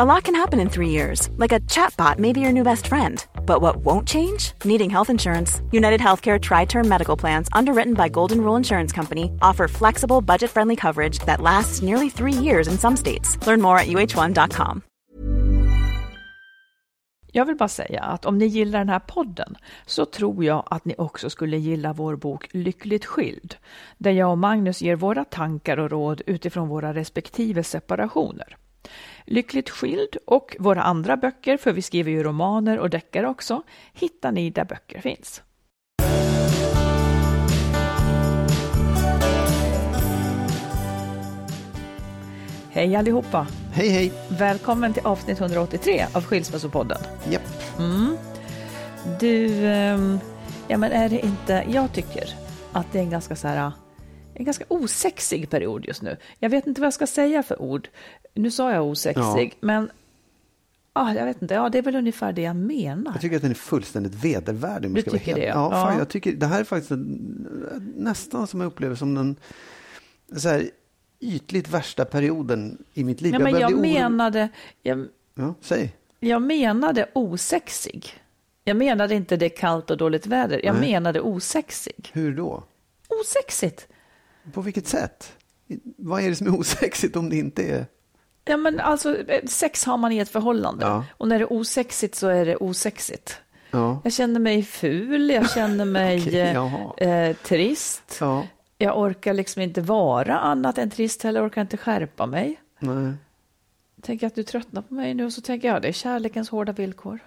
A lot can happen in three years, like a chatbot may be your new best friend. But what won't change? Needing health insurance. United Healthcare Tri Term Medical Plans, underwritten by Golden Rule Insurance Company, offer flexible, budget friendly coverage that lasts nearly three years in some states. Learn more at uh1.com. Jag vill bara säga att om ni gillar den här podden så tror jag att ni också skulle gilla vår bok Lyckligt skild, där jag och Magnus ger våra tankar och råd utifrån våra respektive separationer. Lyckligt skild och våra andra böcker, för vi skriver ju romaner och deckare också, hittar ni där böcker finns. Hej allihopa! Hej hej! Välkommen till avsnitt 183 av Skilsmässopodden. Japp. Mm. Du, ehm, ja men är det inte, jag tycker att det är en ganska så här, en ganska osexig period just nu. Jag vet inte vad jag ska säga för ord. Nu sa jag osexig, Ja. men ah, jag vet inte, ja det är väl ungefär det jag menar. Jag tycker att den är fullständigt vedervärdig. Du jag tycker det, Ja, ja. Fan, Ja. jag tycker det här är faktiskt en, nästan som jag upplever som den så här, ytligt värsta perioden i mitt liv. Men börjar jag bli orolig. menade, jag, Ja, säg. jag menade osexig. Jag menade inte det är kallt och dåligt väder, jag Nej. menade osexig. Hur då? Osexigt. På vilket sätt? Vad är det som är osexigt om det inte är... Ja, men alltså, sex har man i ett förhållande. Ja. Och när det är osexigt så är det osexigt. Ja. Jag känner mig ful, jag känner mig Okej, eh, eh, trist. Ja. Jag orkar liksom inte vara annat än trist heller, orkar inte skärpa mig. Nej. Tänker att du tröttnar på mig nu och så tänker jag det är kärlekens hårda villkor.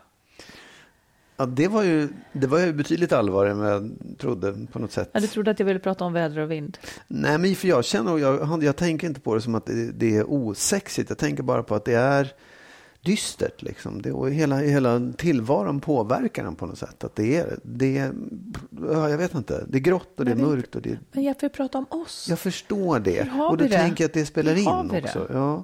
Ja, det var ju, det var ju betydligt allvarligare än vad jag trodde på något sätt. Ja, du trodde att jag ville prata om väder och vind. Nej, men för jag känner, jag, jag tänker inte på det som att det, det är osexigt. Jag tänker bara på att det är dystert. Liksom. Det, och hela, hela tillvaron påverkar den på något sätt. Att det är, det är, ja, jag vet inte, det är grått och det är Men mörkt. Och det, Men jag får prata om oss. jag förstår det. Och då det? tänker jag att det spelar Hur in vi det? också. Ja.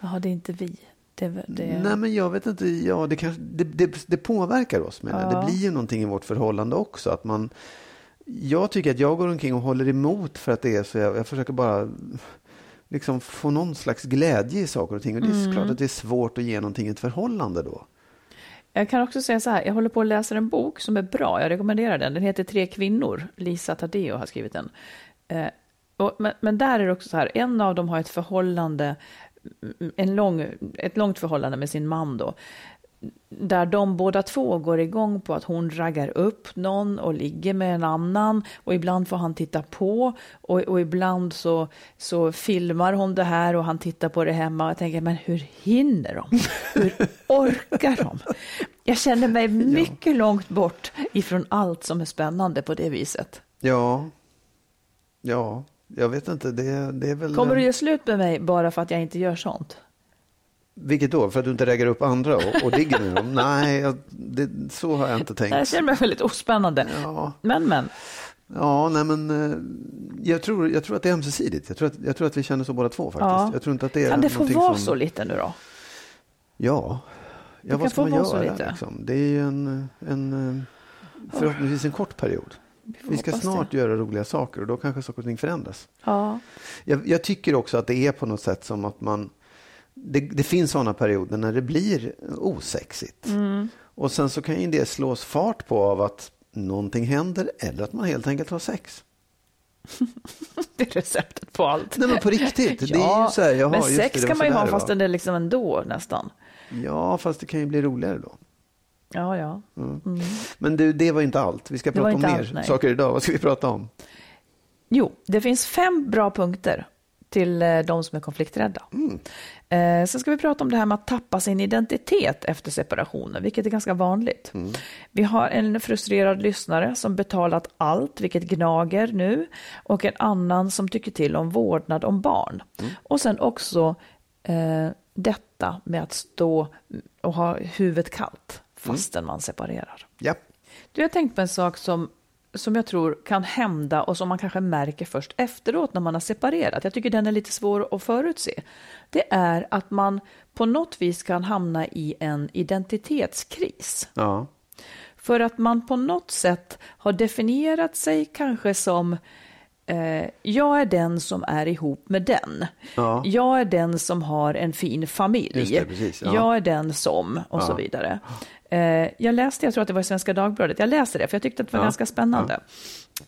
Jaha, det är inte vi. Det, det... Nej, men jag vet inte. Ja, det, kanske, det, det, det påverkar oss. Men Ja. Det blir ju någonting i vårt förhållande också. Att man, jag tycker att jag går omkring och håller emot för att det är så. Jag, jag försöker bara liksom få någon slags glädje i saker och ting. Och det är Mm. klart att det är svårt att ge någonting i ett förhållande då. Jag kan också säga så här, jag håller på att läsa en bok som är bra, jag rekommenderar den. Den heter Tre kvinnor, Lisa Tadeo har skrivit den. Eh, och, men, men där är det också så här, en av dem har ett förhållande, en lång, ett långt förhållande med sin man då. Där de båda två går igång på att hon raggar upp någon och ligger med en annan. Och ibland får han titta på. Och, och ibland så, så filmar hon det här och han tittar på det hemma. Och jag tänker, men hur hinner de? Hur orkar de? Jag känner mig mycket långt bort ifrån allt som är spännande på det viset. Ja, ja, jag vet inte. Det, det är väl... Kommer du göra slut med mig bara för att jag inte gör sånt? Vilket då? För att du inte raggar upp andra och, och ligger med dem? Nej, jag, det, så har jag inte tänkt. Jag känner mig väldigt ospännande. Ja. Men, men. Ja, nej men eh, jag tror, jag tror att det är ömsesidigt. Jag tror att, jag tror att vi känner så båda två faktiskt. Ja. Jag tror inte att det är Kan det få vara som, så lite nu då? Ja. Ja, kan vad ska man göra? lite. Liksom? Det är ju en, en eh, förhoppningsvis en kort period. Vi ska snart det. göra roliga saker och då kanske saker och ting förändras. Ja. Jag, jag tycker också att det är på något sätt som att man det, det finns sådana perioder när det blir osexigt. Mm. Och sen så kan ju det slås fart på av att någonting händer eller att man helt enkelt har sex. Det är receptet på allt. Nej men på riktigt. det är Ja, ju så här, jaha, men sex kan man ju ha fast det är liksom ändå nästan. Ja, fast det kan ju bli roligare då. Ja, ja. Men du, det var inte allt. Vi ska Det prata om mer allt, saker idag. Vad ska vi prata om? Jo, det finns fem bra punkter till eh, de som är konflikträdda. Mm. Eh, sen ska vi prata om det här med att tappa sin identitet efter separationen, vilket är ganska vanligt. Mm. Vi har en frustrerad lyssnare som betalat allt, vilket gnager nu, och en annan som tycker till om vårdnad om barn. Mm. Och sen också eh, detta med att stå och ha huvudet kallt fastän man separerar. Ja. Du har tänkt på en sak som, som jag tror kan hända och som man kanske märker först efteråt när man har separerat. Jag tycker den är lite svår att förutse. Det är att man på något vis kan hamna i en identitetskris. Ja. För att man på något sätt har definierat sig kanske som eh, jag är den som är ihop med den. Ja. Jag är den som har en fin familj. Just det, precis, ja. Jag är den som och så vidare. Eh, jag läste, jag tror att det var i Svenska Dagbladet, jag läste det för jag tyckte att det var Ja. ganska spännande.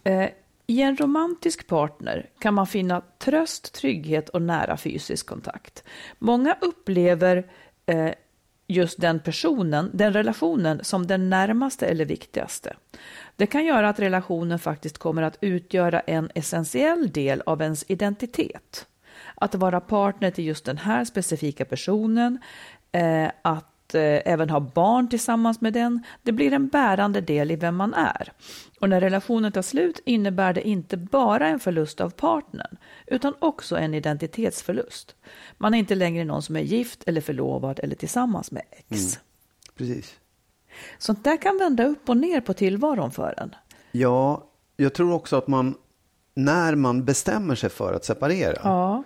Eh, I en romantisk partner kan man finna tröst, trygghet och nära fysisk kontakt. Många upplever eh, just den personen, den relationen, som den närmaste eller viktigaste. Det kan göra att relationen faktiskt kommer att utgöra en essentiell del av ens identitet. Att vara partner till just den här specifika personen, eh, att eh, även ha barn tillsammans med den, det blir en bärande del i vem man är. Och när relationen tar slut innebär det inte bara en förlust av partnern, utan också en identitetsförlust. Man är inte längre någon som är gift eller förlovad eller tillsammans med ex. Precis. Sånt där kan vända upp och ner på tillvaron för en. Ja, jag tror också att man, när man bestämmer sig för att separera, Ja,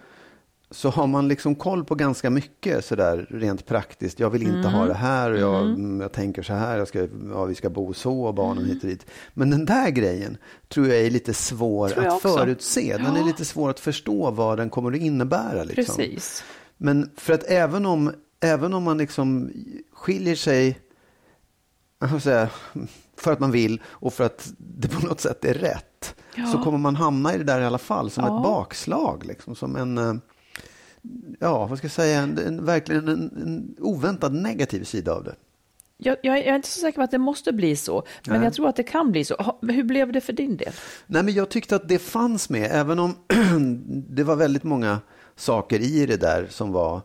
så har man liksom koll på ganska mycket sådär rent praktiskt. Jag vill inte Mm. ha det här och jag, mm, jag tänker så här, jag ska, ja, vi ska bo så och barnen hit och dit. Men den där grejen tror jag är lite svår att också. förutse. Den är Ja. lite svår att förstå vad den kommer att innebära. Liksom. precis. Men för att även om, även om man liksom skiljer sig jag säga, för att man vill och för att det på något sätt är rätt Ja. så kommer man hamna i det där i alla fall som Ja. ett bakslag. Liksom, som en, eh, ja vad ska jag säga, en, en, verkligen en, en oväntad negativ sida av det. Jag, jag, är- inte så säker på att det måste bli så, men Nej. jag tror att det kan bli så. Hur blev det för din del? Nej, men jag tyckte att det fanns med, även om det var väldigt många saker i det där som var,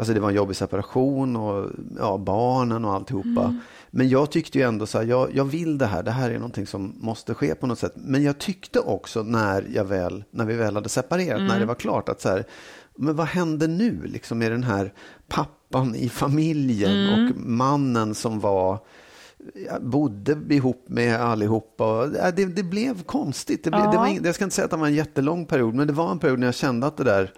alltså det var en jobbig separation och ja, barnen och alltihopa. Men jag tyckte ju ändå så här, jag, jag vill det här, det här är någonting som måste ske på något sätt. Men jag tyckte också när, jag väl, när vi väl hade separerat, när det var klart att så här, men vad hände nu liksom med den här pappan i familjen och mannen som var bodde ihop med allihopa. Det, det blev konstigt. Det blev, Ja. det var jag ska inte säga att det var en jättelång period, men det var en period när jag kände att det där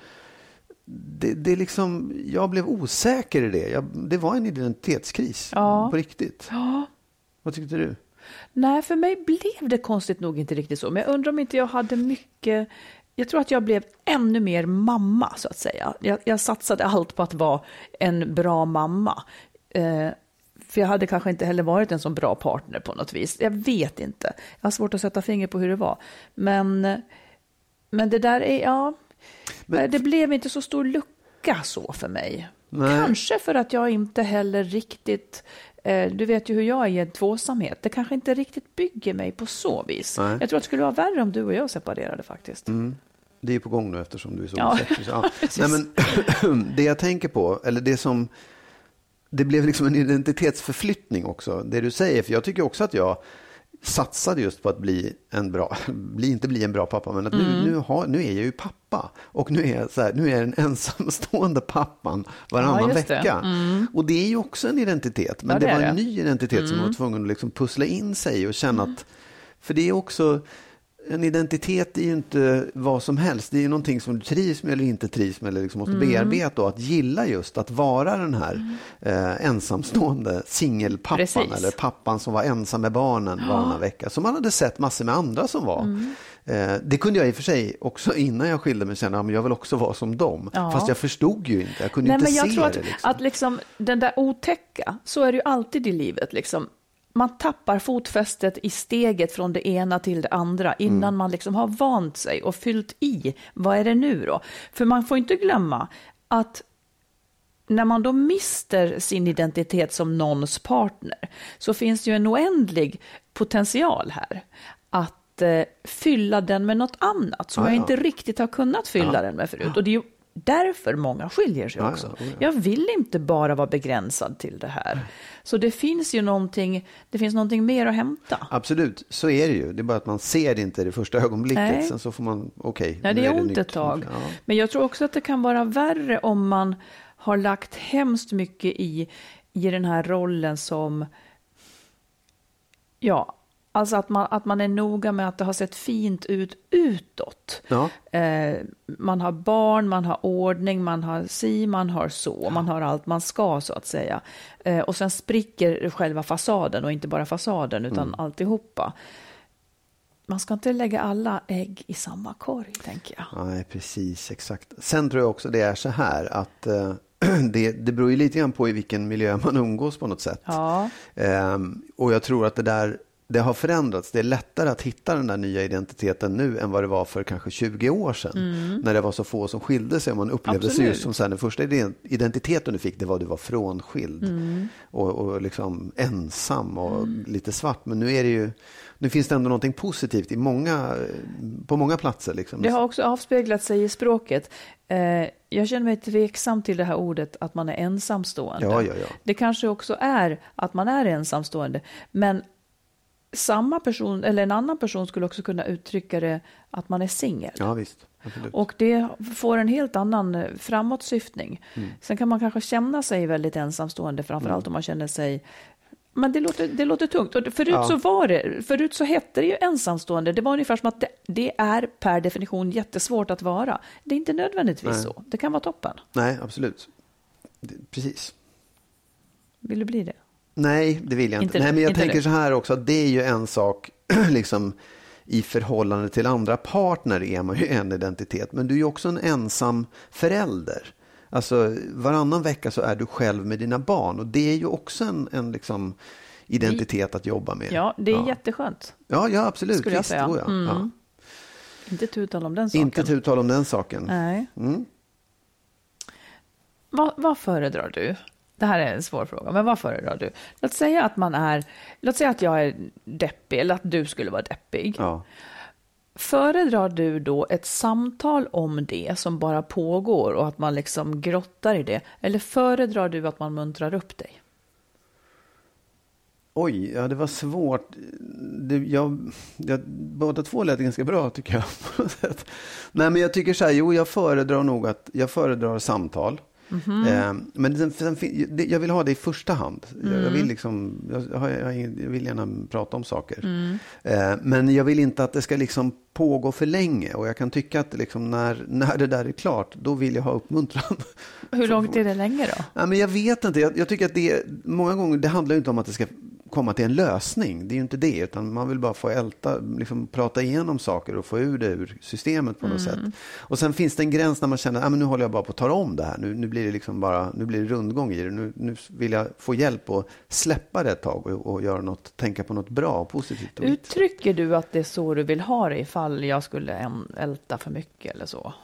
det, det liksom, jag blev osäker i det. Jag, det var en identitetskris Ja. på riktigt. Ja. Vad tyckte du? Nej, för mig blev det konstigt nog inte riktigt så. Men jag undrar om inte jag hade mycket... Jag tror att jag blev ännu mer mamma, så att säga. Jag, jag satsade allt på att vara en bra mamma. Eh, för jag hade kanske inte heller varit en så bra partner på något vis. Jag vet inte. Jag har svårt att sätta finger på hur det var. Men, men det där är, ja... Men- det blev inte så stor lucka så för mig. Nej. Kanske för att jag inte heller riktigt, eh, du vet ju hur jag är i en tvåsamhet, det kanske inte riktigt bygger mig på så vis. Nej. Jag tror att det skulle vara värre om du och jag separerade faktiskt. Det är på gång nu eftersom du är så Ja, osäker. Ja. Nej, men, det jag tänker på, eller det som... Det blev liksom en identitetsförflyttning också, det du säger. För jag tycker också att jag satsade just på att bli en bra, bli, inte bli en bra pappa, men att nu, Mm. nu, har, nu är jag ju pappa. Och nu är jag, så här, nu är jag den ensamstående pappan varannan Ja, just det. vecka. Och det är ju också en identitet, men Ja, det det, var en det. Mm. ny identitet som man var tvungen att liksom pussla in sig och känna att, för det är också, en identitet är ju inte vad som helst. Det är ju någonting som du trivs med eller inte trivs med eller liksom måste Mm. bearbeta. Och att gilla just att vara den här eh, ensamstående singelpappan Precis. eller pappan som var ensam med barnen varannan vecka. Som man hade sett massor med andra som var. Mm. Eh, det kunde jag i och för sig också innan jag skilde mig känna, men jag vill också vara som dem. Ja. Fast jag förstod ju inte, jag kunde Nej, inte men jag se tror att, det. Liksom. att liksom, den där otäcka, så är det ju alltid i livet. Liksom. Man tappar fotfästet i steget från det ena till det andra innan Mm. man liksom har vant sig och fyllt i. Vad är det nu då? För man får inte glömma att när man då mister sin identitet som någons partner så finns det ju en oändlig potential här att eh, fylla den med något annat som Ja, jag ja. inte riktigt har kunnat fylla den med förut. Och det är ju därför många skiljer sig Ja, ja, också. oh ja. Jag vill inte bara vara begränsad till det här. Så det finns ju någonting, det finns någonting mer att hämta. Absolut, så är det ju. Det är bara att man ser det inte i det första ögonblicket. Nej. Sen så får man, okej. Nej, nu det är är ont nytt. ett tag. Ja. Men jag tror också att det kan vara värre om man har lagt hemskt mycket i, i den här rollen som, ja, Alltså att man, att man är noga med att det har sett fint ut utåt. Ja. Eh, man har barn, man har ordning, man har si, man har så, ja. man har allt man ska så att säga. Eh, och sen spricker själva fasaden och inte bara fasaden utan mm. alltihopa. Man ska inte lägga alla ägg i samma korg, tänker jag. Nej, precis, exakt. Sen tror jag också det är så här att eh, det, det beror ju lite grann på i vilken miljö man umgås på något sätt. Ja. Ehm, och jag tror att det där det har förändrats. Det är lättare att hitta den där nya identiteten nu än vad det var för kanske 20 år sedan. Mm. När det var så få som skilde sig och man upplevde Absolut. sig just som så här, den första identiteten du fick det var att du var frånskild mm. och, och liksom ensam och mm. lite svart. Men nu är det ju nu finns det ändå någonting positivt i många, på många platser. Liksom. Det har också avspeglat sig i språket. Eh, jag känner mig tveksam till det här ordet att man är ensamstående. Ja, ja, ja. Det kanske också är att man är ensamstående. Men samma person eller en annan person skulle också kunna uttrycka det att man är singel. Ja, visst. Absolut. Och det får en helt annan eh, framåtsyftning. Mm. Sen kan man kanske känna sig väldigt ensamstående, framförallt mm. om man känner sig men det låter, det låter tungt. Och förut ja. så var det, förut så hette det ju ensamstående. Det var ungefär som att det, det är per definition jättesvårt att vara. Det är inte nödvändigtvis Nej. så. Det kan vara toppen. Nej, absolut. Precis. Vill du bli det? Nej, det vill jag inte. inte Nej, men jag tänker det. så här också, att det är ju en sak, liksom i förhållande till andra partner är man ju en identitet. Men du är ju också en ensam förälder. Alltså varannan vecka så är du själv med dina barn och det är ju också en, en liksom identitet att jobba med. Ja, det är ja. jätteskönt. Ja, ja absolut. Skulle jag säga. Jag. Mm. Ja. Inte tutal om den saken. Inte tutal om den saken. Nej. Mm. Vad, vad föredrar du? Det här är en svår fråga, men vad föredrar du? Låt säga att man är, låt säga att jag är deppig, eller att du skulle vara deppig. Ja. Föredrar du då ett samtal om det som bara pågår och att man liksom grottar i det? Eller föredrar du att man muntrar upp dig? Oj, ja det var svårt. Det, jag, jag, båda två lät ganska bra tycker jag. Nej men jag tycker så här, jo jag föredrar nog att jag föredrar samtal. Mm-hmm. Eh, men sen, sen, jag vill ha det i första hand. Mm. Jag, vill liksom, jag, jag, jag, vill gärna prata om saker. Mm. Eh, men jag vill inte att det ska liksom pågå för länge. Och jag kan tycka att liksom när, när det där är klart, då vill jag ha uppmuntran. Hur långt är det länge då? Ja, men jag vet inte. Jag, jag tycker att det många gånger, det handlar inte om att det ska komma till en lösning. Det är ju inte det, utan man vill bara få älta, liksom prata igenom saker och få ur det ur systemet på något mm. sätt. Och sen finns det en gräns när man känner att ah, nu håller jag bara på att ta om det här. Nu, nu blir det liksom bara, nu blir det rundgång i det. Nu, nu vill jag få hjälp att släppa det ett tag och, och göra något, tänka på något bra och positivt. Uttrycker du att det är så du vill ha det ifall jag skulle älta för mycket eller så?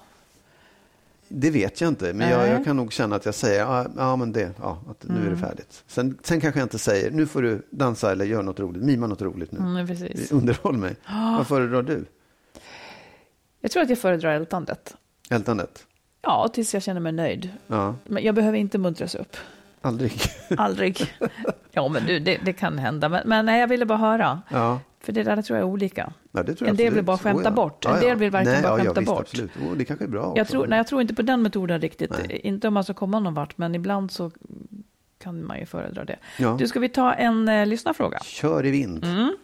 Det vet jag inte, men jag, jag, kan nog känna att jag säger ja, ja men det, ja, att nu mm. är det mm. färdigt. Sen, sen kanske jag inte säger nu får du dansa eller göra något roligt, mima något roligt nu. Mm, precis. Underhåll mig. Oh. Vad föredrar du? Jag tror att jag föredrar ältandet. Ältandet? Ja, tills jag känner mig nöjd. Ja. Men jag behöver inte muntras upp. Aldrig? Aldrig. Ja, men du, det, det kan hända. Men, men nej, jag ville bara höra. Ja. För det där tror jag är olika. Ja, det tror jag en del vill bara skämta oh, ja. bort. En del vill verkligen Nej, bara skämta visst, bort. Oh, det kanske är bra. Jag tror, nej, jag tror inte på den metoden riktigt. Nej. Inte om man ska komma någon vart, men ibland så kan man ju föredra det. Ja. Du, ska vi ta en eh, lyssnarfråga? Kör i vind. Mm.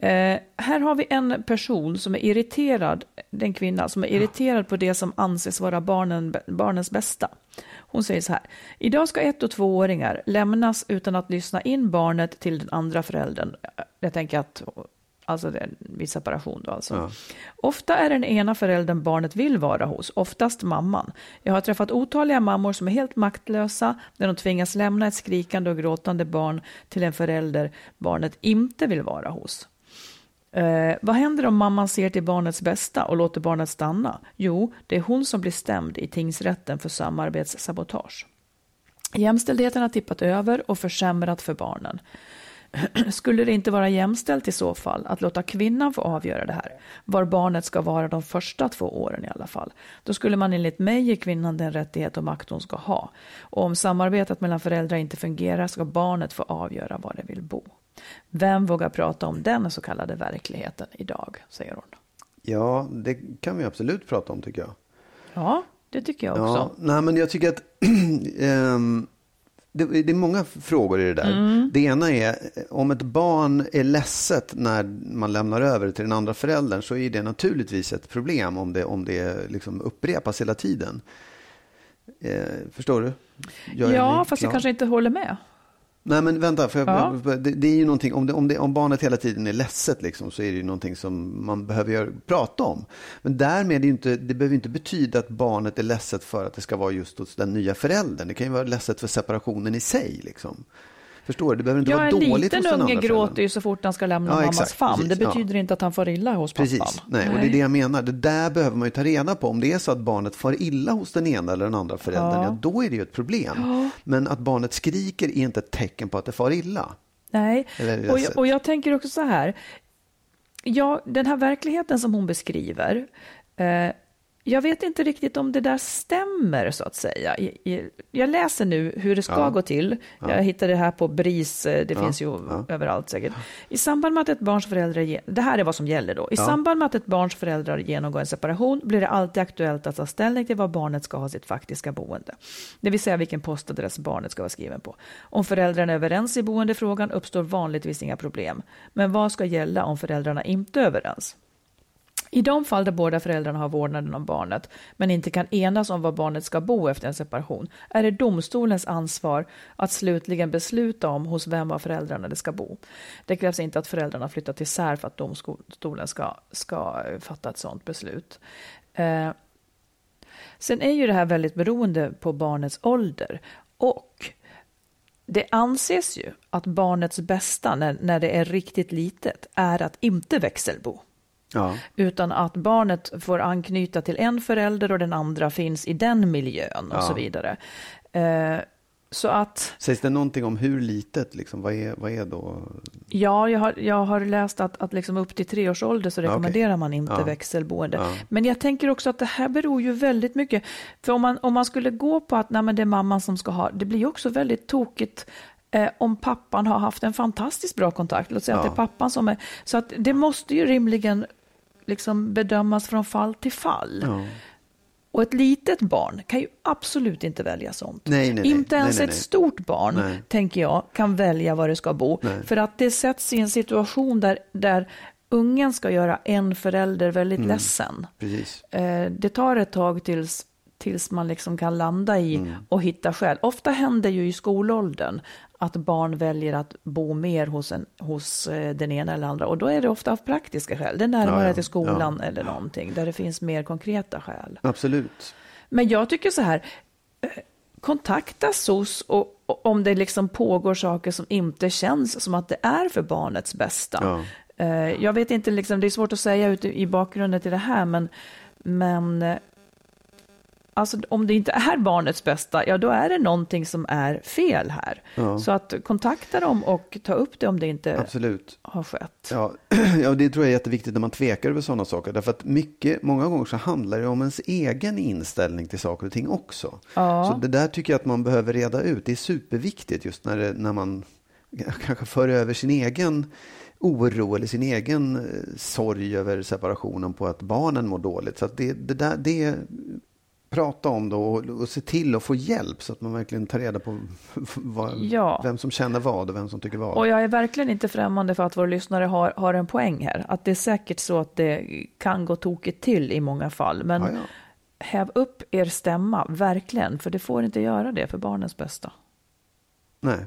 Eh, här har vi en person som är irriterad, den kvinna som är irriterad på det som anses vara barnen, barnens bästa. Hon säger så här. Idag ska ett och tvååringar lämnas utan att lyssna in barnet till den andra föräldern. Jag tänker att Alltså det vid separation då alltså. Ja. Ofta är den ena föräldern barnet vill vara hos, oftast mamman. Jag har träffat otaliga mammor som är helt maktlösa när de tvingas lämna ett skrikande och gråtande barn till en förälder barnet inte vill vara hos. Eh, vad händer om mamman ser till barnets bästa och låter barnet stanna? Jo, det är hon som blir stämd i tingsrätten för samarbetssabotage. Jämställdheten har tippat över och försämrat för barnen. Skulle det inte vara jämställt i så fall att låta kvinnan få avgöra det här, var barnet ska vara de första två åren i alla fall, då skulle man enligt mig ge kvinnan den rättighet och makt hon ska ha. Och om samarbetet mellan föräldrar inte fungerar ska barnet få avgöra var det vill bo. Vem vågar prata om den så kallade verkligheten idag, säger hon. Ja, det kan vi absolut prata om tycker jag. Ja, det tycker jag också. Ja, nej, men jag tycker att ehm, det, det är många frågor i det där. Mm. Det ena är om ett barn är ledset när man lämnar över till den andra föräldern så är det naturligtvis ett problem om det, om det liksom upprepas hela tiden. Eh, förstår du? Jag ja, fast jag klar? kanske inte håller med. Nej men vänta, för jag, Ja. det, det är ju någonting, om, det, om, det, om barnet hela tiden är ledset liksom, så är det ju någonting som man behöver göra, prata om. Men därmed är inte, det behöver inte betyda att barnet är ledset för att det ska vara just hos den nya föräldern. Det kan ju vara ledset för separationen i sig. Liksom. Förstår du? Det behöver inte Ja, vara en dåligt hos liten den unge andra gråter föräldern. ju så fort han ska lämna Ja, mammas exakt, famn. precis, det ja. betyder inte att han får illa hos pappan. Precis, nej, och det är det jag menar. Det där behöver man ju ta reda på. Om det är så att barnet far illa hos den ena eller den andra föräldern, ja. Ja. då är det ju ett problem. Men att barnet skriker är inte ett tecken på att det far illa. Nej, och jag, och jag tänker också så här. Ja, den här verkligheten som hon beskriver. Eh, jag vet inte riktigt om det där stämmer så att säga. Jag läser nu hur det ska Ja. gå till. Jag hittade det här på BRIS, eh, det Ja, finns ju ja. överallt säkert. I samband med att ett barns föräldrar, det här är vad som gäller då. I Ja. samband med att ett barns föräldrar genomgår en separation blir det alltid aktuellt att ta ställning till var barnet ska ha sitt faktiska boende. Det vill säga vilken postadress barnet ska vara skriven på. Om föräldrarna är överens i boendefrågan uppstår vanligtvis inga problem. Men vad ska gälla om föräldrarna inte är överens? I de fall där båda föräldrarna har vårdnaden om barnet men inte kan enas om var barnet ska bo efter en separation är det domstolens ansvar att slutligen besluta om hos vem av föräldrarna det ska bo. Det krävs inte att föräldrarna flyttat isär för att domstolen ska, ska fatta ett sådant beslut. Eh, sen är ju det här väldigt beroende på barnets ålder och det anses ju att barnets bästa när, när det är riktigt litet är att inte växelbo Ja. utan att barnet får anknyta till en förälder och den andra finns i den miljön och Ja. så vidare. Eh, så att, Sägs det någonting om hur litet, liksom, vad, är, vad är då? ja, jag har, jag har läst att, att liksom upp till tre års ålder så rekommenderar man inte Ja. växelboende. Ja. Men jag tänker också att det här beror ju väldigt mycket, för om man, om man skulle gå på att nej, det är mamman som ska ha, det blir också väldigt tokigt eh, om pappan har haft en fantastiskt bra kontakt. Låt säga Ja. att det är pappan som är, så att det måste ju rimligen liksom bedömas från fall till fall. Ja. Och ett litet barn kan ju absolut inte välja sånt. Nej, nej, nej. Inte ens ett stort barn, tänker jag, kan välja var det ska bo. För att det sätts i en situation där, där ungen ska göra en förälder väldigt Mm. ledsen. Precis. Eh, det tar ett tag tills, tills man liksom kan landa i Mm. och hitta själv. Ofta händer ju i skolåldern att barn väljer att bo mer hos, en, hos eh, den ena eller andra. Och då är det ofta av praktiska skäl. Det är närmare Ja, ja. till skolan Ja. eller någonting, där det finns mer konkreta skäl. Absolut. Men jag tycker så här, eh, kontakta SOS och, och om det liksom pågår saker som inte känns som att det är för barnets bästa. Eh, Jag vet inte, liksom, det är svårt att säga i bakgrunden till det här, men, men alltså, om det inte är barnets bästa, ja då är det någonting som är fel här. Ja. Så att kontakta dem och ta upp det om det inte Absolut. har skett. Ja, ja, det tror jag är jätteviktigt när man tvekar över sådana saker. Därför att mycket, många gånger så handlar det om ens egen inställning till saker och ting också. Ja. Så det där tycker jag att man behöver reda ut. Det är superviktigt just när, det, när man kanske för över sin egen oro eller sin egen eh, sorg över separationen på att barnen mår dåligt. Så det, det där, det prata om då och, och se till att få hjälp så att man verkligen tar reda på vad, Ja. vem som känner vad och vem som tycker vad. Och jag är verkligen inte främmande för att våra lyssnare har, har en poäng här. Att det är säkert så att det kan gå tokigt till i många fall. Men Ja, ja. häv upp er stämma, verkligen. För det får inte göra det för barnens bästa. Nej.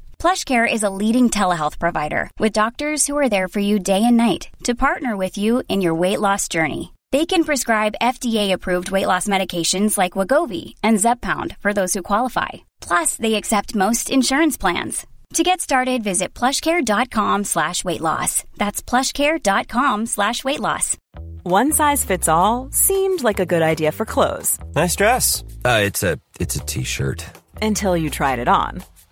PlushCare is a leading telehealth provider with doctors who are there for you day and night to partner with you in your weight loss journey. They can prescribe FDA-approved weight loss medications like Wagovi and Zepbound for those who qualify. Plus, they accept most insurance plans. To get started, visit plushcare.com slash weight loss. That's plushcare.com slash weight loss. One size fits all seemed like a good idea for clothes Nice dress. Uh, it's a it's a t-shirt. until you tried it on.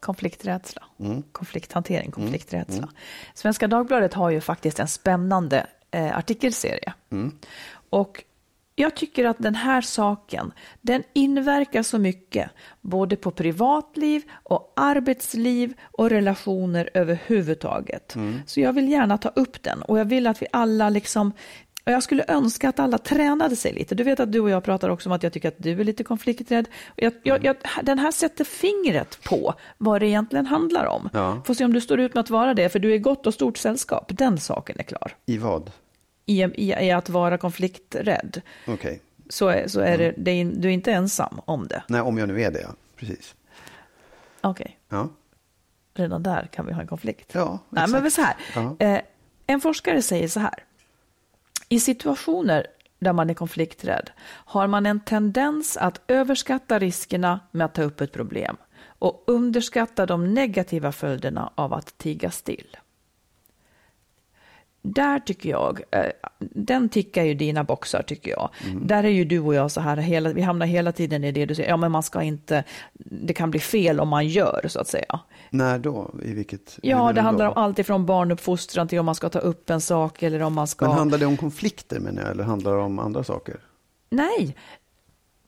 Konflikträdsla. Konflikthantering, konflikträdsla. Svenska Dagbladet har ju faktiskt en spännande eh, artikelserie. Och jag tycker att den här saken, den inverkar så mycket både på privatliv och arbetsliv och relationer överhuvudtaget. Så jag vill gärna ta upp den och jag vill att vi alla liksom jag skulle önska att alla tränade sig lite. Du vet att du och jag pratar också om att jag tycker att du är lite konflikträdd. Jag, jag, jag, den här sätter fingret på vad det egentligen handlar om. Ja. Får se om du står ut med att vara det, för du är gott och stort sällskap. Den saken är klar. I vad? I, i, i att vara konflikträdd Okej. så, är, så är det, det är, du är inte ensam om det. Nej, om jag nu är det, ja. Precis. Okej, Ja. redan där kan vi ha en konflikt. Ja, Nej, exakt. men väl så här. Ja. Eh, en forskare säger så här. I situationer där man är konflikträdd har man en tendens att överskatta riskerna med att ta upp ett problem och underskatta de negativa följderna av att tiga still. Där tycker jag, eh, den tickar ju dina boxar tycker jag. Mm. Där är ju du och jag så här, hela, vi hamnar hela tiden i det du säger, ja men man ska inte, det kan bli fel om man gör så att säga. När då? I vilket? Ja, det handlar då? om allt ifrån barnuppfostran till om man ska ta upp en sak eller om man ska... Men handlar det om konflikter menar jag, eller handlar det om andra saker? Nej,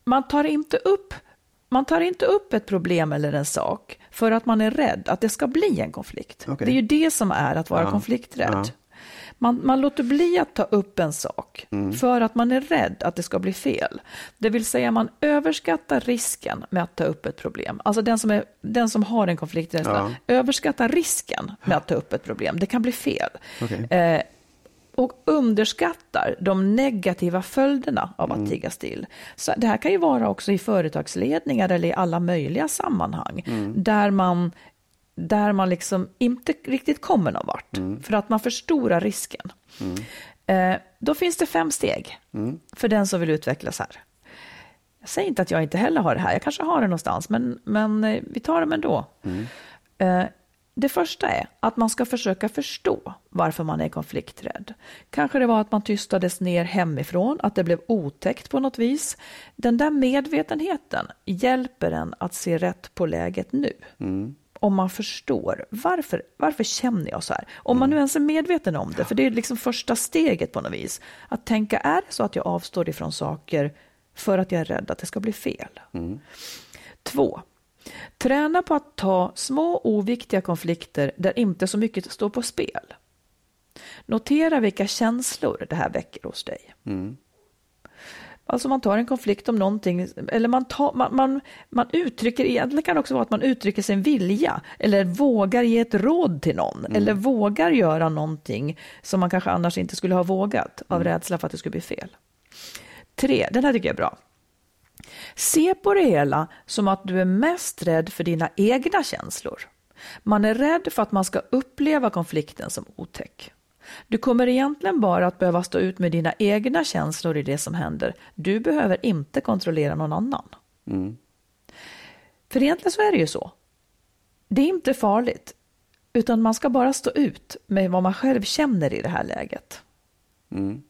man tar inte upp man tar inte upp ett problem eller en sak för att man är rädd att det ska bli en konflikt. Okej. Det är ju det som är att vara Ja, konflikträdd. ja. Man, man låter bli att ta upp en sak Mm. för att man är rädd att det ska bli fel. Det vill säga man överskattar risken med att ta upp ett problem. Alltså den som, är, den som har en konflikträdsla överskattar risken med att ta upp ett problem. Det kan bli fel. Okej. Eh, och underskattar de negativa följderna av att tiga still. Så det här kan ju vara också i företagsledningar eller i alla möjliga sammanhang där man där man liksom inte riktigt kommer någon vart för att man förstorar risken. Eh, då finns det fem steg för den som vill utvecklas här. Jag säger inte att jag inte heller har det här, jag kanske har det någonstans, men, men eh, vi tar dem ändå. Eh, det första är att man ska försöka förstå varför man är konflikträdd. Kanske det var att man tystades ner hemifrån, att det blev otäckt på något vis. Den där medvetenheten hjälper en att se rätt på läget nu. Om man förstår varför, varför känner jag så här? Om man nu ens är medveten om det, för det är liksom första steget på något vis. Att tänka, är det så att jag avstår ifrån saker för att jag är rädd att det ska bli fel? Två, Träna på att ta små oviktiga konflikter där inte så mycket står på spel. Notera vilka känslor det här väcker hos dig. Alltså man tar en konflikt om någonting, eller man, tar, man, man, man uttrycker, egentligen kan det också vara att man uttrycker sin vilja, eller vågar ge ett råd till någon, eller vågar göra någonting som man kanske annars inte skulle ha vågat, av rädsla för att det skulle bli fel. Tre, den här tycker jag är bra. Se på det hela som att du är mest rädd för dina egna känslor. Man är rädd för att man ska uppleva konflikten som otäck. Du kommer egentligen bara att behöva stå ut med dina egna känslor i det som händer. Du behöver inte kontrollera någon annan. Mm. För egentligen så är det ju så. Det är inte farligt, utan man ska bara stå ut med vad man själv känner i det här läget. Mm.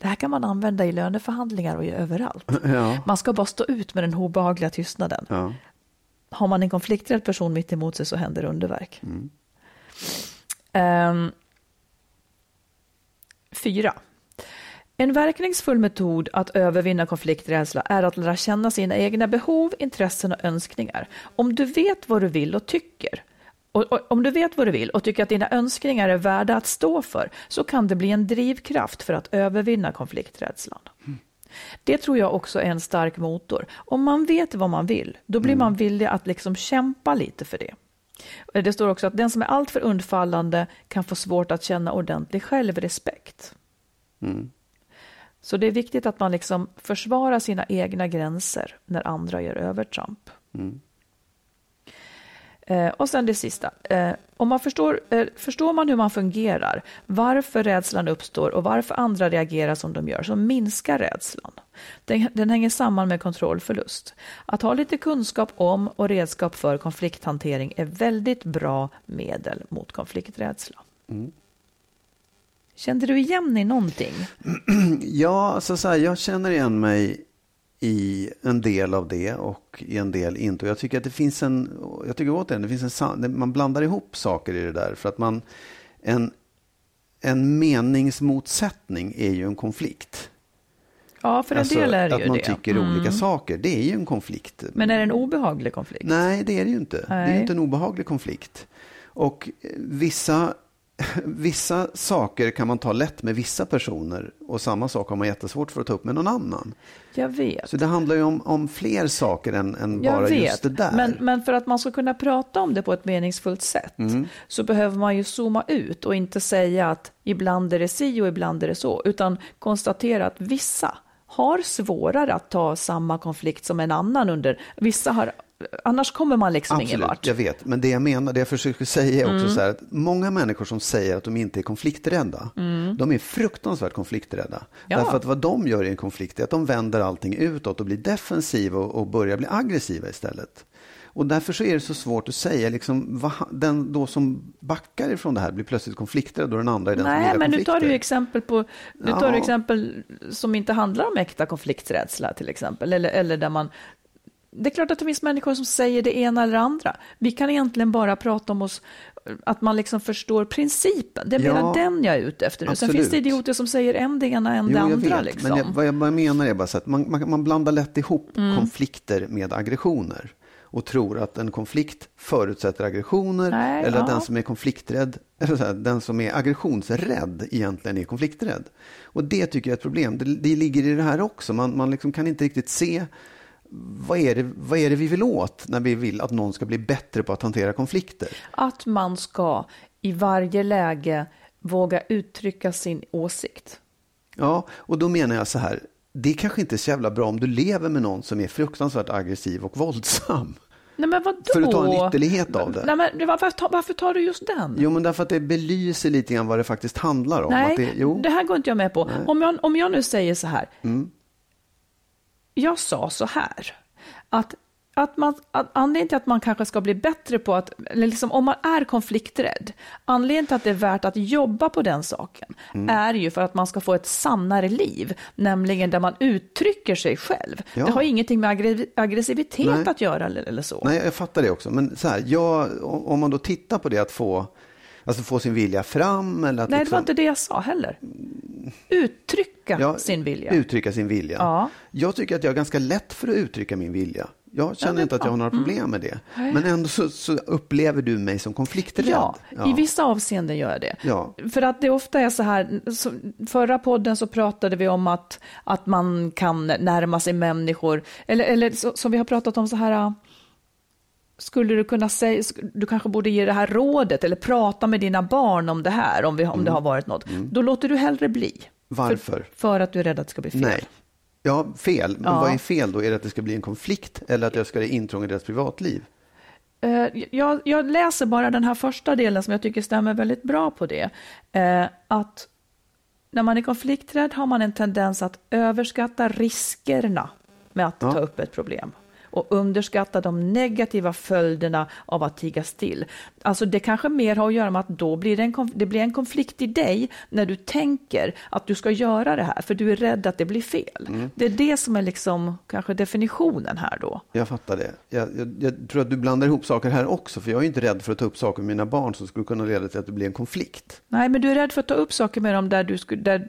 Det här kan man använda i löneförhandlingar och överallt. Ja. Man ska bara stå ut med den obehagliga tystnaden. Ja. Har man en konflikträdd person mitt emot sig så händer underverk. Mm. Um, 4. En verkningsfull metod att övervinna konflikträdsla är att lära känna sina egna behov, intressen och önskningar. Om du vet vad du vill och tycker, och, och, om du vet vad du vill och tycker att dina önskningar är värda att stå för, så kan det bli en drivkraft för att övervinna konflikträdslan. Mm. Det tror jag också är en stark motor. Om man vet vad man vill, då blir mm. man villig att liksom kämpa lite för det. Det står också att den som är alltför undfallande kan få svårt att känna ordentlig självrespekt. Mm. Så det är viktigt att man liksom försvarar sina egna gränser när andra gör övertramp. Mm. Eh, och sen det sista. Eh, om man förstår, eh, förstår man hur man fungerar, varför rädslan uppstår och varför andra reagerar som de gör, så minskar rädslan. Den, den hänger samman med kontrollförlust. Att ha lite kunskap om och redskap för konflikthantering är väldigt bra medel mot konflikträdsla. Mm. Kände du igen i någonting? Ja, alltså så här, jag känner igen mig i en del av det och i en del inte. Och jag tycker att det finns en, jag tycker återigen, det finns en, man blandar ihop saker i det där. För att man, en, en meningsmotsättning är ju en konflikt. Ja, för en Alltså, del är det att ju man det. tycker Mm. olika saker, det är ju en konflikt. Men är det en obehaglig konflikt? Nej, det är det ju inte. Det är Nej. ju inte en obehaglig konflikt. Och vissa, vissa saker kan man ta lätt med vissa personer och samma sak har man jättesvårt för att ta upp med någon annan. Jag vet. Så det handlar ju om, om fler saker än, än bara vet, just det där. Men, men för att man ska kunna prata om det på ett meningsfullt sätt Mm. så behöver man ju zooma ut och inte säga att ibland är det si och ibland är det så, utan konstatera att vissa har svårare att ta samma konflikt som en annan under. Vissa har, annars kommer man liksom ingen Absolut, vart. jag vet. Men det jag menar, det jag försöker säga är också Mm. så här att många människor som säger att de inte är konflikträdda, de är fruktansvärt konflikträdda. Ja. Därför att vad de gör i en konflikt är att de vänder allting utåt och blir defensiva och, och börjar bli aggressiva istället. Och därför så är det så svårt att säga, liksom, vad, den då som backar ifrån det här blir plötsligt konflikträdd och den andra är den som Nej, gillar men nu konflikter. tar du exempel på, nu tar du Ja. exempel som inte handlar om äkta konflikträdsla till exempel, eller, eller där man det är klart att det finns människor som säger det ena eller det andra. Vi kan egentligen bara prata om oss, att man liksom förstår principen. Det är Ja, den jag är ute efter nu. Sen finns det idioter som säger en det ena, en det jag andra. vet, liksom. Men jag, vad, jag, menar är bara så att man, man, man blandar lätt ihop Mm. konflikter med aggressioner. Och tror att en konflikt förutsätter aggressioner. Nej, eller att ja. den som är konflikträdd, eller så här, den som är aggressionsrädd egentligen är konflikträdd. Och det tycker jag är ett problem. Det, det ligger i det här också. Man, man liksom kan inte riktigt se vad är, det, vad är det vi vill åt när vi vill att någon ska bli bättre på att hantera konflikter. Att man ska i varje läge våga uttrycka sin åsikt. Ja, och då menar jag så här. Det kanske inte är så jävla bra om du lever med någon som är fruktansvärt aggressiv och våldsam. Nej, men vadå? För att ta en ytterlighet av det. Nej, men varför, tar- varför tar du just den? Jo, men därför att det belyser lite grann vad det faktiskt handlar om. Nej, det, det här går inte jag med på. Om jag, om jag nu säger så här. Mm. Jag sa så här. Att, att man, att anledningen till att man kanske ska bli bättre på att, eller liksom om man är konflikträdd, anledningen till att det är värt att jobba på den saken Mm. är ju för att man ska få ett sannare liv, nämligen där man uttrycker sig själv. Ja. Det har ingenting med aggre- aggressivitet Nej. att göra eller, eller så. Nej, jag fattar det också. Men så här, jag, om man då tittar på det att få, alltså få sin vilja fram. Eller att Nej, det liksom, var inte det jag sa heller. Uttrycka ja, sin vilja. Uttrycka sin vilja. Ja. Jag tycker att jag har ganska lätt för att uttrycka min vilja. Jag känner det är inte att jag har några problem med det. Men ändå så, så upplever du mig som konflikträdd. Ja, i vissa avseenden gör jag det. Ja. För att det ofta är så här, så, förra podden så pratade vi om att, att man kan närma sig människor, eller, eller som vi har pratat om så här, skulle du kunna säga, du kanske borde ge det här rådet eller prata med dina barn om det här, om, vi, om det Mm. har varit något. Då låter du hellre bli. Varför? För, för att du är rädd att det ska bli fel. Nej. Ja, fel. Men Ja. vad är fel då? Är det att det ska bli en konflikt eller att jag ska intrång i deras privatliv? Eh, Jag, jag läser bara den här första delen som jag tycker stämmer väldigt bra på det. Eh, Att när man är konflikträdd har man en tendens att överskatta riskerna med att Ja. ta upp ett problem. Och underskatta de negativa följderna av att tiga still. Alltså det kanske mer har att göra med att då blir det, en, det blir en konflikt i dig när du tänker att du ska göra det här, för du är rädd att det blir fel. Mm. Det är det som är liksom kanske definitionen här då. Jag fattar det. Jag, jag, jag, tror att du blandar ihop saker här också, för jag är inte rädd för att ta upp saker med mina barn som skulle kunna leda till att det blir en konflikt. Nej, men du är rädd för att ta upp saker med dem där du, skulle, där,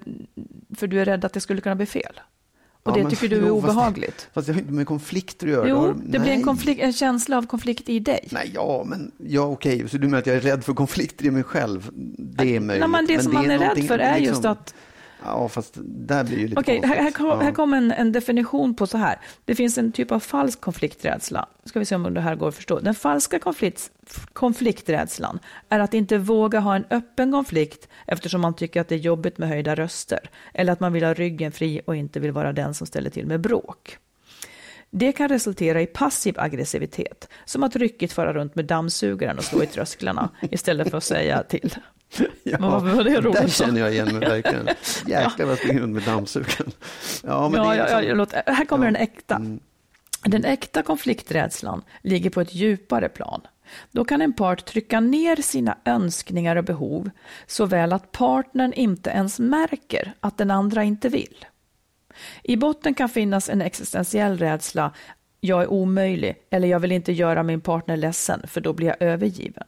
för du är rädd att det skulle kunna bli fel. Och det men- tycker du är jo, fast- obehagligt. Fast det har inte med konflikter att göra. Jo, det blir en, konflikt, en känsla av konflikt i dig. Nej, ja, men ja, okej. Så du menar att jag är rädd för konflikter i mig själv? Det är möjligt. Nej, men det som man är rädd någonting- för är liksom- just att Ja, fast där blir ju lite Okej, här, här, konstigt. kom, här kommer en, en definition på så här. Det finns en typ av falsk konflikträdsla. Ska vi se om det här går att förstå. Den falska konflikt, konflikträdslan är att inte våga ha en öppen konflikt eftersom man tycker att det är jobbigt med höjda röster. Eller att man vill ha ryggen fri och inte vill vara den som ställer till med bråk. Det kan resultera i passiv aggressivitet, som att ryckigt fara runt med dammsugaren och slå i trösklarna istället för att säga till. Ja, Men varför var det roligt Där känner jag igen mig verkligen. Jäklar vad jag springer runt med dammsugaren. Ja, men Ja, ja, liksom- ja, låt, här kommer Ja. den äkta. Den äkta konflikträdslan ligger på ett djupare plan. Då kan en part trycka ner sina önskningar och behov så väl att partnern inte ens märker att den andra inte vill. I botten kan finnas en existentiell rädsla, jag är omöjlig eller jag vill inte göra min partner ledsen för då blir jag övergiven.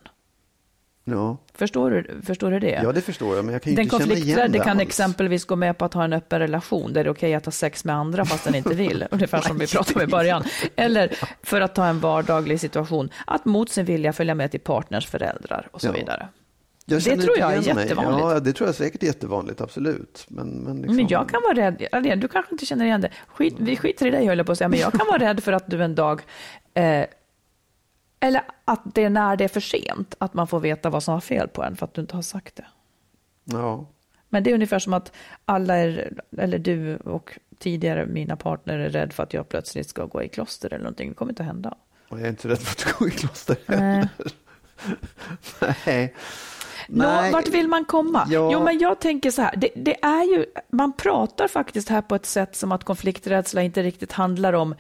Ja. Förstår du, förstår du det? ja, det förstår jag, men jag kan ju Den inte känna igen det kan alls. exempelvis gå med på att ha en öppen relation där det är okej att ha sex med andra fast den inte vill, ungefär som vi pratade om i början. Eller för att ta en vardaglig situation, att mot sin vilja följa med till partners föräldrar och så Ja. vidare. Det tror jag är mig. jättevanligt. Ja, det tror jag säkert är jättevanligt, absolut. Men, men, liksom... Men jag kan vara rädd, eller du kanske inte känner igen det, Skit, vi skiter i dig höll jag på att säga, men jag kan vara rädd för att du en dag, eh, eller att det är när det är för sent, att man får veta vad som var fel på en för att du inte har sagt det. Ja. Men det är ungefär som att alla, är, eller du och tidigare mina partner är rädd för att jag plötsligt ska gå i kloster eller någonting. Det kommer inte att hända. Och jag är inte rädd för att gå i kloster. Nej. Nej. Nå, vart vill man komma? Ja. Jo, men jag tänker så här, det, det är ju, man pratar faktiskt här på ett sätt som att konflikträdsla inte riktigt handlar om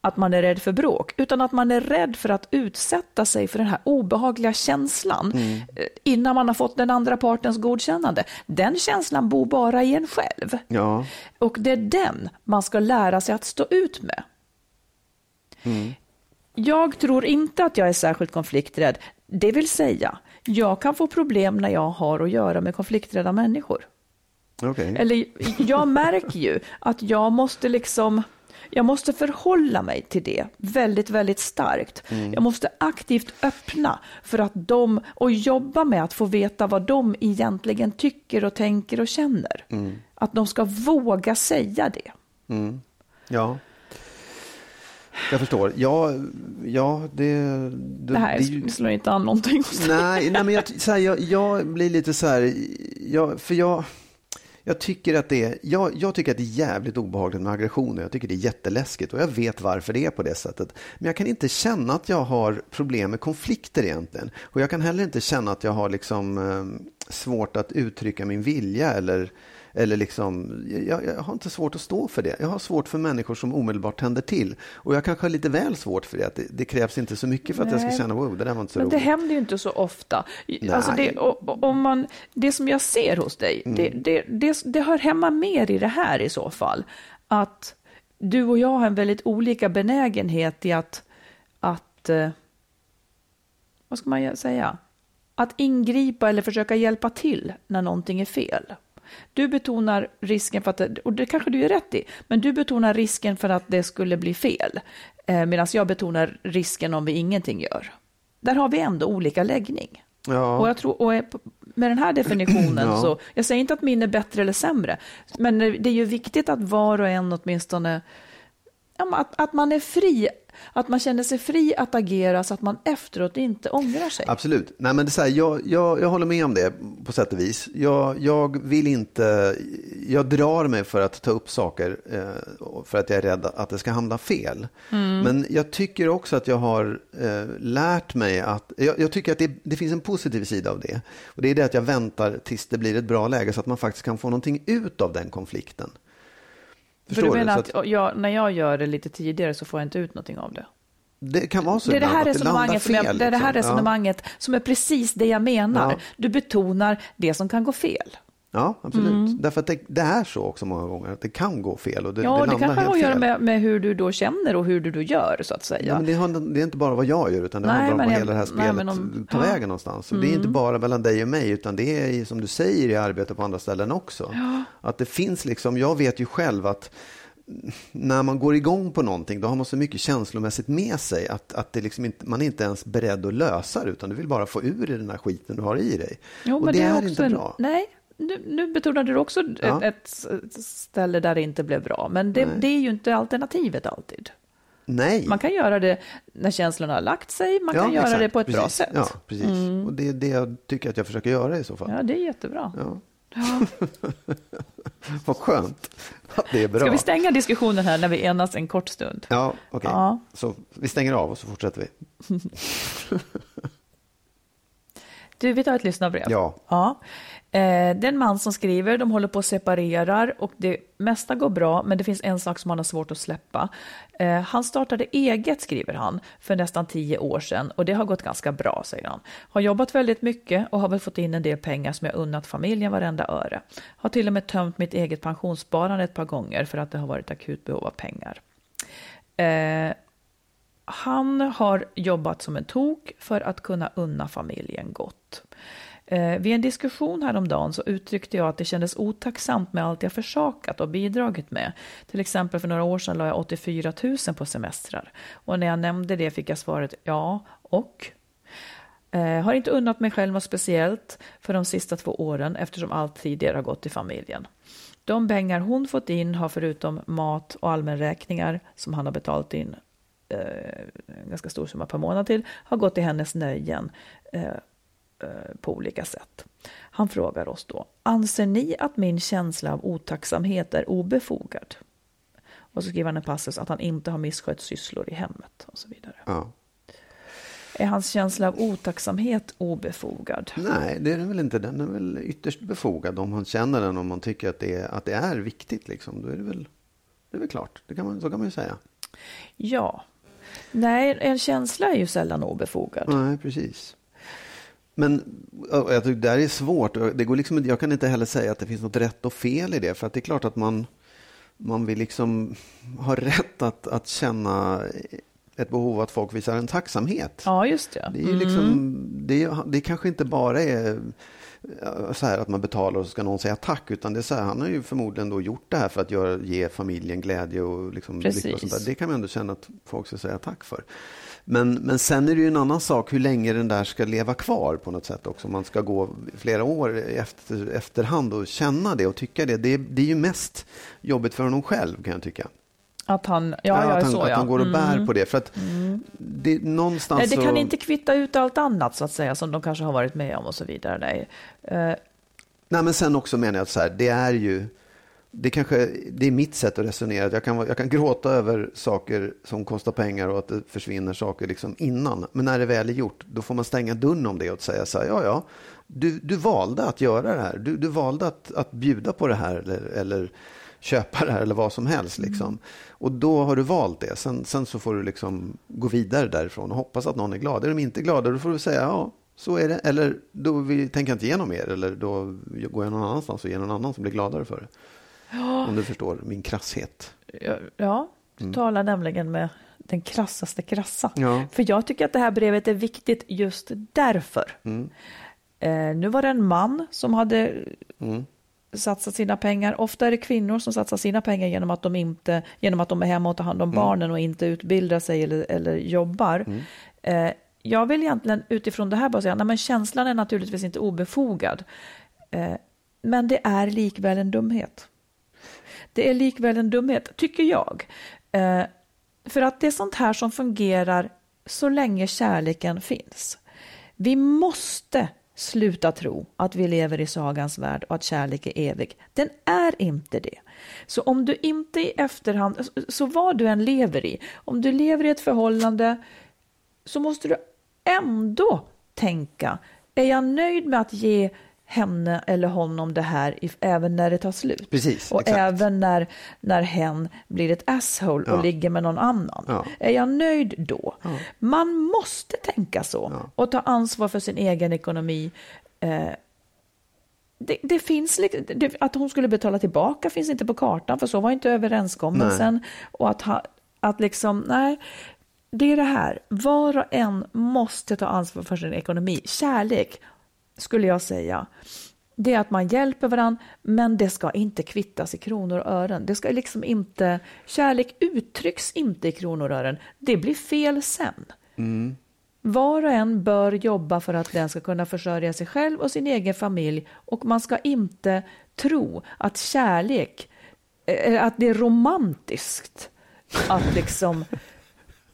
att man är rädd för bråk, utan att man är rädd för att utsätta sig för den här obehagliga känslan Mm. eh, innan man har fått den andra partens godkännande. Den känslan bor bara i en själv. Ja. Och det är den man ska lära sig att stå ut med. Jag tror inte att jag är särskilt konflikträdd. Det vill säga, jag kan få problem när jag har att göra med konflikträdda människor. Okej. Eller jag märker ju att jag måste liksom jag måste förhålla mig till det väldigt, väldigt starkt. Jag måste aktivt öppna för att de, och jobba med att få veta vad de egentligen tycker och tänker och känner. Att de ska våga säga det. Ja. Jag förstår. Ja, ja det, det, Det här det slår inte an någonting hos dig. Nej, nej men jag, så här, jag, jag blir lite så här, jag, för jag, jag tycker att det är, jag, jag tycker att det är jävligt obehagligt med aggressioner. Jag tycker det är jätteläskigt och jag vet varför det är på det sättet. Men jag kan inte känna att jag har problem med konflikter egentligen. Och jag kan heller inte känna att jag har liksom eh, svårt att uttrycka min vilja eller eller liksom, jag, jag har inte svårt att stå för det. Jag har svårt för människor som omedelbart tänder till. Och jag kanske har lite väl svårt för det. Att det, det krävs inte så mycket för att jag ska känna, wow, det där var inte så Men det roligt. händer ju inte så ofta. Alltså Nej. det, och, och, om man, det som jag ser hos dig, det, det, det, det hör hemma mer i det här i så fall. Att du och jag har en väldigt olika benägenhet i att, att eh, vad ska man säga? Att ingripa eller försöka hjälpa till när någonting är fel. Du betonar risken för att, det, och det kanske du är rätt i, men du betonar risken för att det skulle bli fel. Eh, Medan jag betonar risken om vi ingenting gör. Där har vi ändå olika läggning. Ja. Och jag tror, och med den här definitionen Ja. så, jag säger inte att min är bättre eller sämre, men det är ju viktigt att var och en åtminstone, att, att man är fri, att man känner sig fri att agera så att man efteråt inte ångrar sig. Absolut. Nej, men det är så här, jag, jag, jag håller med om det på sätt och vis. Jag, jag vill inte, jag drar mig för att ta upp saker eh, för att jag är rädd att det ska hamna fel. Men jag tycker också att jag har eh, lärt mig att, jag, jag tycker att det, det finns en positiv sida av det. Och det är det att jag väntar tills det blir ett bra läge så att man faktiskt kan få någonting ut av den konflikten. För Förstår du menar Så att, jag, när jag gör det lite tidigare så får jag inte ut någonting av det? det kan vara så Det är det här resonemanget, som jag, fel, det är det här liksom. Ja. resonemanget som är precis det jag menar. Ja. Du betonar det som kan gå fel. Ja, absolut. Därför att det, det är så också många gånger, att det kan gå fel och det, Ja, det det, kanske har att göra med, med hur du då känner och hur du då gör, så att säga. Ja, men det, har, det är inte bara vad jag gör, utan det Nej, handlar om vad hela det här nej, spelet men om- tar ja. Mm. vägen någonstans. Och Det är inte bara mellan dig och mig, utan det är som du säger i arbete på andra ställen också. Att det finns liksom, jag vet ju själv att när man går igång på någonting, då har man så mycket känslomässigt med sig att, att det liksom inte, man är inte ens beredd att lösa det, utan du vill bara få ur den här skiten du har i dig. Jo, och men det, är, också inte en- bra. Nej, nu, nu betonade du också Ja. ett, ett ställe där det inte blev bra. Men det, det är ju inte alternativet alltid. Nej. Man kan göra det när känslorna har lagt sig, man kan göra exakt. det på ett bra Precis. sätt. Mm. Ja, precis. Och det är det jag tycker att jag försöker göra i så fall. Ja, det är jättebra. Ja. Vad skönt att det är bra. Ska vi stänga diskussionen här när vi enas en kort stund? Ja, okej. Ja. Så vi stänger av och så fortsätter vi. Du, vi tar ett lyssnarbrev. Ja. ja. Eh, det är en man som skriver, de håller på att separerar och det mesta går bra, men det finns en sak som han har svårt att släppa. Eh, han startade eget, skriver han, för nästan tio år sedan och det har gått ganska bra, säger han. Har jobbat väldigt mycket och har väl fått in en del pengar som jag unnat familjen varenda öre. Har till och med tömt mitt eget pensionssparande ett par gånger för att det har varit akut behov av pengar. Eh, han har jobbat som en tok för att kunna unna familjen gott. Eh, vid en diskussion häromdagen så uttryckte jag att det kändes otacksamt med allt jag försakat och bidragit med. Till exempel för några år sedan la jag 84 000 på semestrar. Och när jag nämnde det fick jag svaret ja, och? Eh, har inte unnat mig själv något speciellt för de sista två åren eftersom allt tidigare har gått till familjen. De pengar hon fått in har förutom mat och allmänräkningar som han har betalat in en ganska stor summa per månad till, har gått till hennes nöjen eh, eh, på olika sätt. Han frågar oss då, anser ni att min känsla av otacksamhet är obefogad? Och så skriver han en passus att han inte har misskött sysslor i hemmet och så vidare. Ja. Är hans känsla av otacksamhet obefogad? Nej, det är den väl inte. Den är väl ytterst befogad om man känner den, om man tycker att det är, att det är viktigt. Liksom. Då är det väl, det är väl klart, det kan man, så kan man ju säga. Ja. Nej, en känsla är ju sällan obefogad. Nej, precis. Men ja, jag tycker det här är svårt. Det går liksom, jag kan inte heller säga att det finns något rätt och fel i det. För att det är klart att man, man vill liksom ha rätt att, att känna ett behov att folk visar en tacksamhet. Ja, just det. Det är liksom, det, är- det kanske inte bara är så här att man betalar och så ska någon säga tack. Utan det är så här, han har ju förmodligen då gjort det här för att göra, ge familjen glädje och liksom Precis. lycka och sånt där. Det kan man ändå känna att folk ska säga tack för. Men, men sen är det ju en annan sak hur länge den där ska leva kvar på något sätt också. Man ska gå flera år efter, efterhand och känna det och tycka det. Det, är- det är ju mest jobbigt för honom själv kan jag tycka. Att han, ja, ja, att han, så att ja. han går och bär Mm. på det. För att det, någonstans Nej, det kan så... inte kvitta ut allt annat så att säga som de kanske har varit med om och så vidare. Nej. Eh, Nej, men sen också menar jag att så här, det är ju, det kanske, det är mitt sätt att resonera. Jag kan, jag kan gråta över saker som kostar pengar och att det försvinner saker liksom innan. Men när det väl är gjort, då får man stänga dörren om det och säga så här, ja, ja, du, du valde att göra det här. Du, du valde att, att bjuda på det här eller, eller köpa det här eller vad som helst. Liksom. Och då har du valt det. Sen, sen så får du liksom gå vidare därifrån och hoppas att någon är glad. Är de inte glada, då får du säga ja, så är det. Eller då vi, tänker jag inte igenom er. Eller då går jag någon annanstans och ger någon annan som blir gladare för det. Om du förstår min krasshet. ja, ja, du talar nämligen med den krassaste krassa. Mm. Ja. För jag tycker att det här brevet är viktigt just därför. Mm. Eh, nu var det en man som hade Mm. Satsat sina pengar. Ofta är det kvinnor som satsar sina pengar genom att de, inte, genom att de är hemma och tar Mm. hand om barnen och inte utbildar sig eller, eller jobbar. Eh, jag vill egentligen utifrån det här bara säga, nej men känslan är naturligtvis inte obefogad. Eh, men det är likväl en dumhet. Det är likväl en dumhet, tycker jag. Eh, för att det är sånt här som fungerar så länge kärleken finns. Vi måste sluta tro att vi lever i sagans värld och att kärlek är evig. Den är inte det. Så om du inte i efterhand, så vad du än lever i, om du lever i ett förhållande så måste du ändå tänka, är jag nöjd med att ge henne eller honom det här if, även när det tar slut. Precis, och exakt. även när, när hen blir ett asshole och Ja. ligger med någon annan. Ja. Är jag nöjd då? Man måste tänka så och ta ansvar för sin egen ekonomi. Eh, det, det finns det, att hon skulle betala tillbaka finns inte på kartan, för så var inte överenskommelsen. Och att, ha, att liksom, nej, det är det här. Var och en måste ta ansvar för sin ekonomi. Kärlek, skulle jag säga, det är att man hjälper varandra, men det ska inte kvittas i kronor och ören. Det ska liksom inte, kärlek uttrycks inte i kronor och ören. Det blir fel sen. Var och en bör jobba för att den ska kunna försörja sig själv och sin egen familj och man ska inte tro att kärlek, eh, att det är romantiskt att liksom,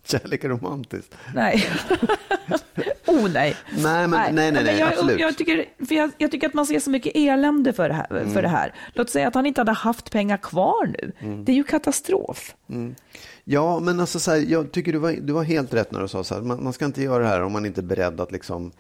Kärlek är romantiskt. nej. oh nej. Nej, men, nej, nej, nej, Men jag, absolut. Jag tycker, för jag, jag tycker att man ser så mycket elände för det, här, Mm. för det här. Låt säga att han inte hade haft pengar kvar nu. Mm. Det är ju katastrof. Ja, men alltså så här, jag tycker du var, du var helt rätt när du sa så här, man, man ska inte göra det här om man inte är beredd att liksom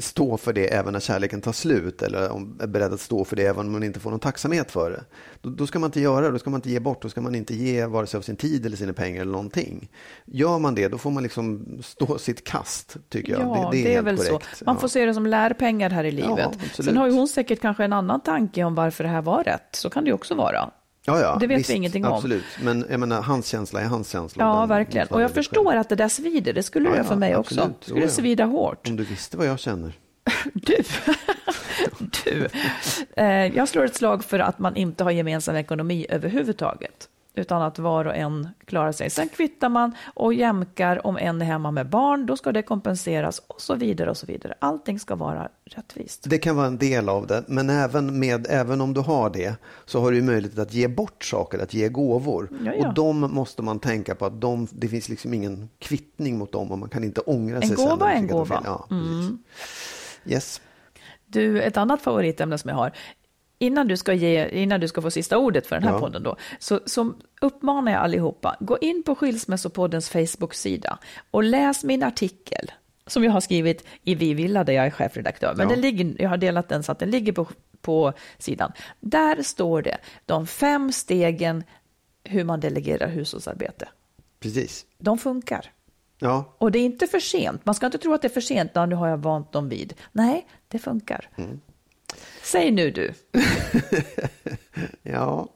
stå för det även när kärleken tar slut eller om är beredd att stå för det även om man inte får någon tacksamhet för det. Då, då ska man inte göra det, då ska man inte ge bort, då ska man inte ge vare sig av sin tid eller sina pengar eller någonting. Gör man det, då får man liksom stå sitt kast, tycker jag. Ja, det, det, det är, är helt väl korrekt. så. Man Ja. får se det som lärpengar här i livet. absolut. Sen har ju hon säkert kanske en annan tanke om varför det här var rätt. Så kan det ju också vara. Ja, ja, Det vet vi visst, ingenting om. Absolut, men jag menar, hans känsla är hans känsla. Ja, verkligen. Och jag förstår själv. att det där svider. Det skulle Ja, det göra för mig absolut. också. Det skulle ja. svida hårt. Om du visste vad jag känner. Du, du. Eh, jag slår ett slag för att man inte har gemensam ekonomi överhuvudtaget. Utan att var och en klarar sig. Sen kvittar man och jämkar om en är hemma med barn. Då ska det kompenseras och så vidare och så vidare. Allting ska vara rättvist. Det kan vara en del av det, men även, med, även om du har det så har du möjlighet att ge bort saker, att ge gåvor. Ja, ja. Och de måste man tänka på att de, det finns liksom ingen kvittning mot dem och man kan inte ångra En sig sen. gåva är man en tycker att det gåva. Mm. Ja. Yes. Du, ett annat favoritämne som jag har. Innan du ska, ge, innan du ska få sista ordet för den här Ja. podden då, så, så uppmanar jag allihopa, gå in på Skilsmässopoddens Facebook-sida och läs min artikel som jag har skrivit i Vi Villa där jag är chefredaktör. Men Ja. den ligger, jag har delat den så att den ligger på, på sidan. Där står det de fem stegen hur man delegerar hushållsarbete. Precis. De funkar. Ja, Och det är inte för sent. Man ska inte tro att det är för sent. Ja, nu har jag vant dem vid. Nej, det funkar. Mm. Säg nu du. ja.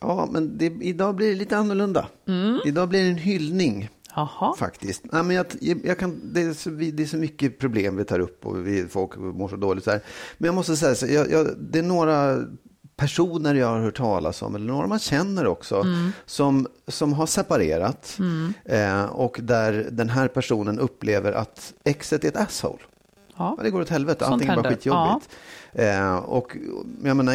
ja men det, idag blir det lite annorlunda. Mm. Idag blir det en hyllning. Jaha. Faktiskt. Nej, men jag, jag kan, det, är så, det är så mycket problem vi tar upp och vi, folk mår så dåligt. Så här. Men jag måste säga, så, jag, jag, det är några personer jag har hört talas om, eller några man känner också, Mm. som, som har separerat eh, och där den här personen upplever att exet är ett asshole. Ja. Ja, det går åt helvete, Sånt allting är bara händer. skitjobbigt. Eh, och jag menar,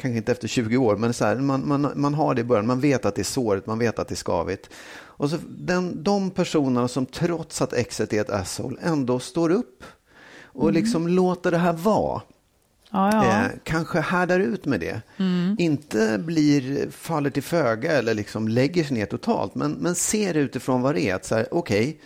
kanske inte efter 20 år, men så här, man, man, man har det i början, man vet att det är såret, man vet att det är skavigt. Och så den, de personerna som trots att exet är ett asshole ändå står upp och liksom låter det här vara. Ja, ja. Eh, kanske härdar ut med det. Inte blir, faller till föga eller liksom lägger sig ner totalt. Men, men ser utifrån vad det är. Okej,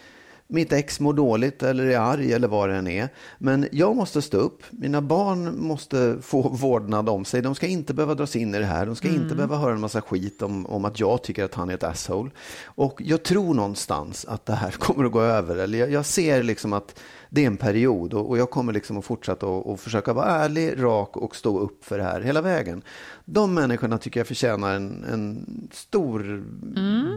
mitt ex mår dåligt eller är arg eller vad det än är. Men jag måste stå upp. Mina barn måste få vårdnad om sig. De ska inte behöva dras in i det här. De ska inte behöva höra en massa skit om, om att jag tycker att han är ett asshole. Och jag tror någonstans att det här kommer att gå över. Eller jag, jag ser liksom att det är en period och, och jag kommer liksom att fortsätta och, och försöka vara ärlig, rak och stå upp för det här hela vägen. De människorna tycker jag förtjänar en, en stor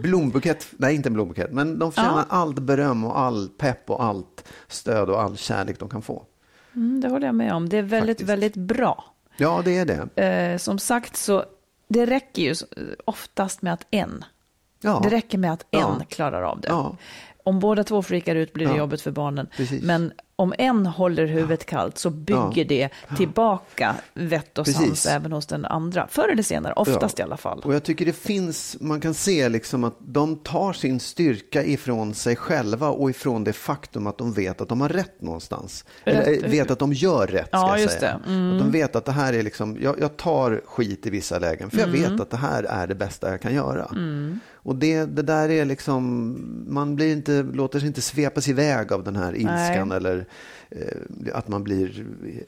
blombukett, nej inte en blombukett, men de förtjänar allt beröm och all pepp och allt stöd och all kärlek de kan få. Mm, det håller jag med om. Det är väldigt, Faktiskt. väldigt bra. Ja, det är det. Eh, som sagt så, det räcker ju oftast med att en, Ja, det räcker med att en Ja. klarar av det. Ja. Om båda två freakar ut blir det Ja. jobbigt för barnen. Precis. Men om en håller huvudet kallt så bygger Ja. det tillbaka vett och sans Precis. även hos den andra. Förr eller senare, oftast Ja. i alla fall. Och jag tycker det finns, man kan se liksom att de tar sin styrka ifrån sig själva och ifrån det faktum att de vet att de har rätt någonstans. Eller Rätt. eh, vet att de gör rätt, ska Ja, jag säga. Mm. Att de vet att det här är liksom, jag, jag tar skit i vissa lägen, för jag vet att det här är det bästa jag kan göra. Mm. Och det, det där är liksom, man blir inte, låter sig inte svepas iväg av den här ilskan Nej. eller att man blir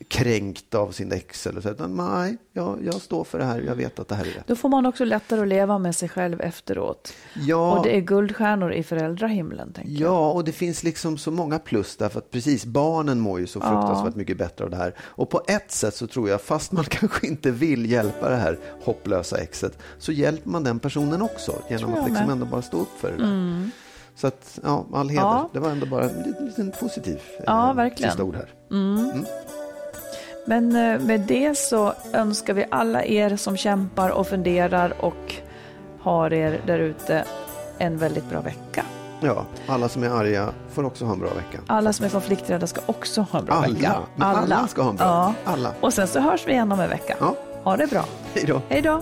kränkt av sin ex. Eller så. Utan, nej, jag, jag står för det här. Jag vet att det här är rätt. Då får man också lättare att leva med sig själv efteråt. Ja, Och det är guldstjärnor i föräldrahimlen. Tänker jag. Ja, och det finns liksom så många plus därför att precis barnen mår ju så fruktansvärt mycket bättre av det här. Och på ett sätt så tror jag, fast man kanske inte vill hjälpa det här hopplösa exet, så hjälper man den personen också genom att liksom med. ändå bara stå upp för det där. Så att, ja, all heder. Ja. Det var ändå bara en liten, liten positiv Ja, eh, verkligen. sista ord här. Men eh, med det så önskar vi alla er som kämpar och funderar och har er där ute en väldigt bra vecka. Ja, alla som är arga får också ha en bra vecka. Alla som är konflikträdda ska också ha en bra Alla. vecka. Men alla ska ha en bra- Ja. alla. Och sen så hörs vi igen om en vecka. Ja. Ha det bra. Hej då. Hej då.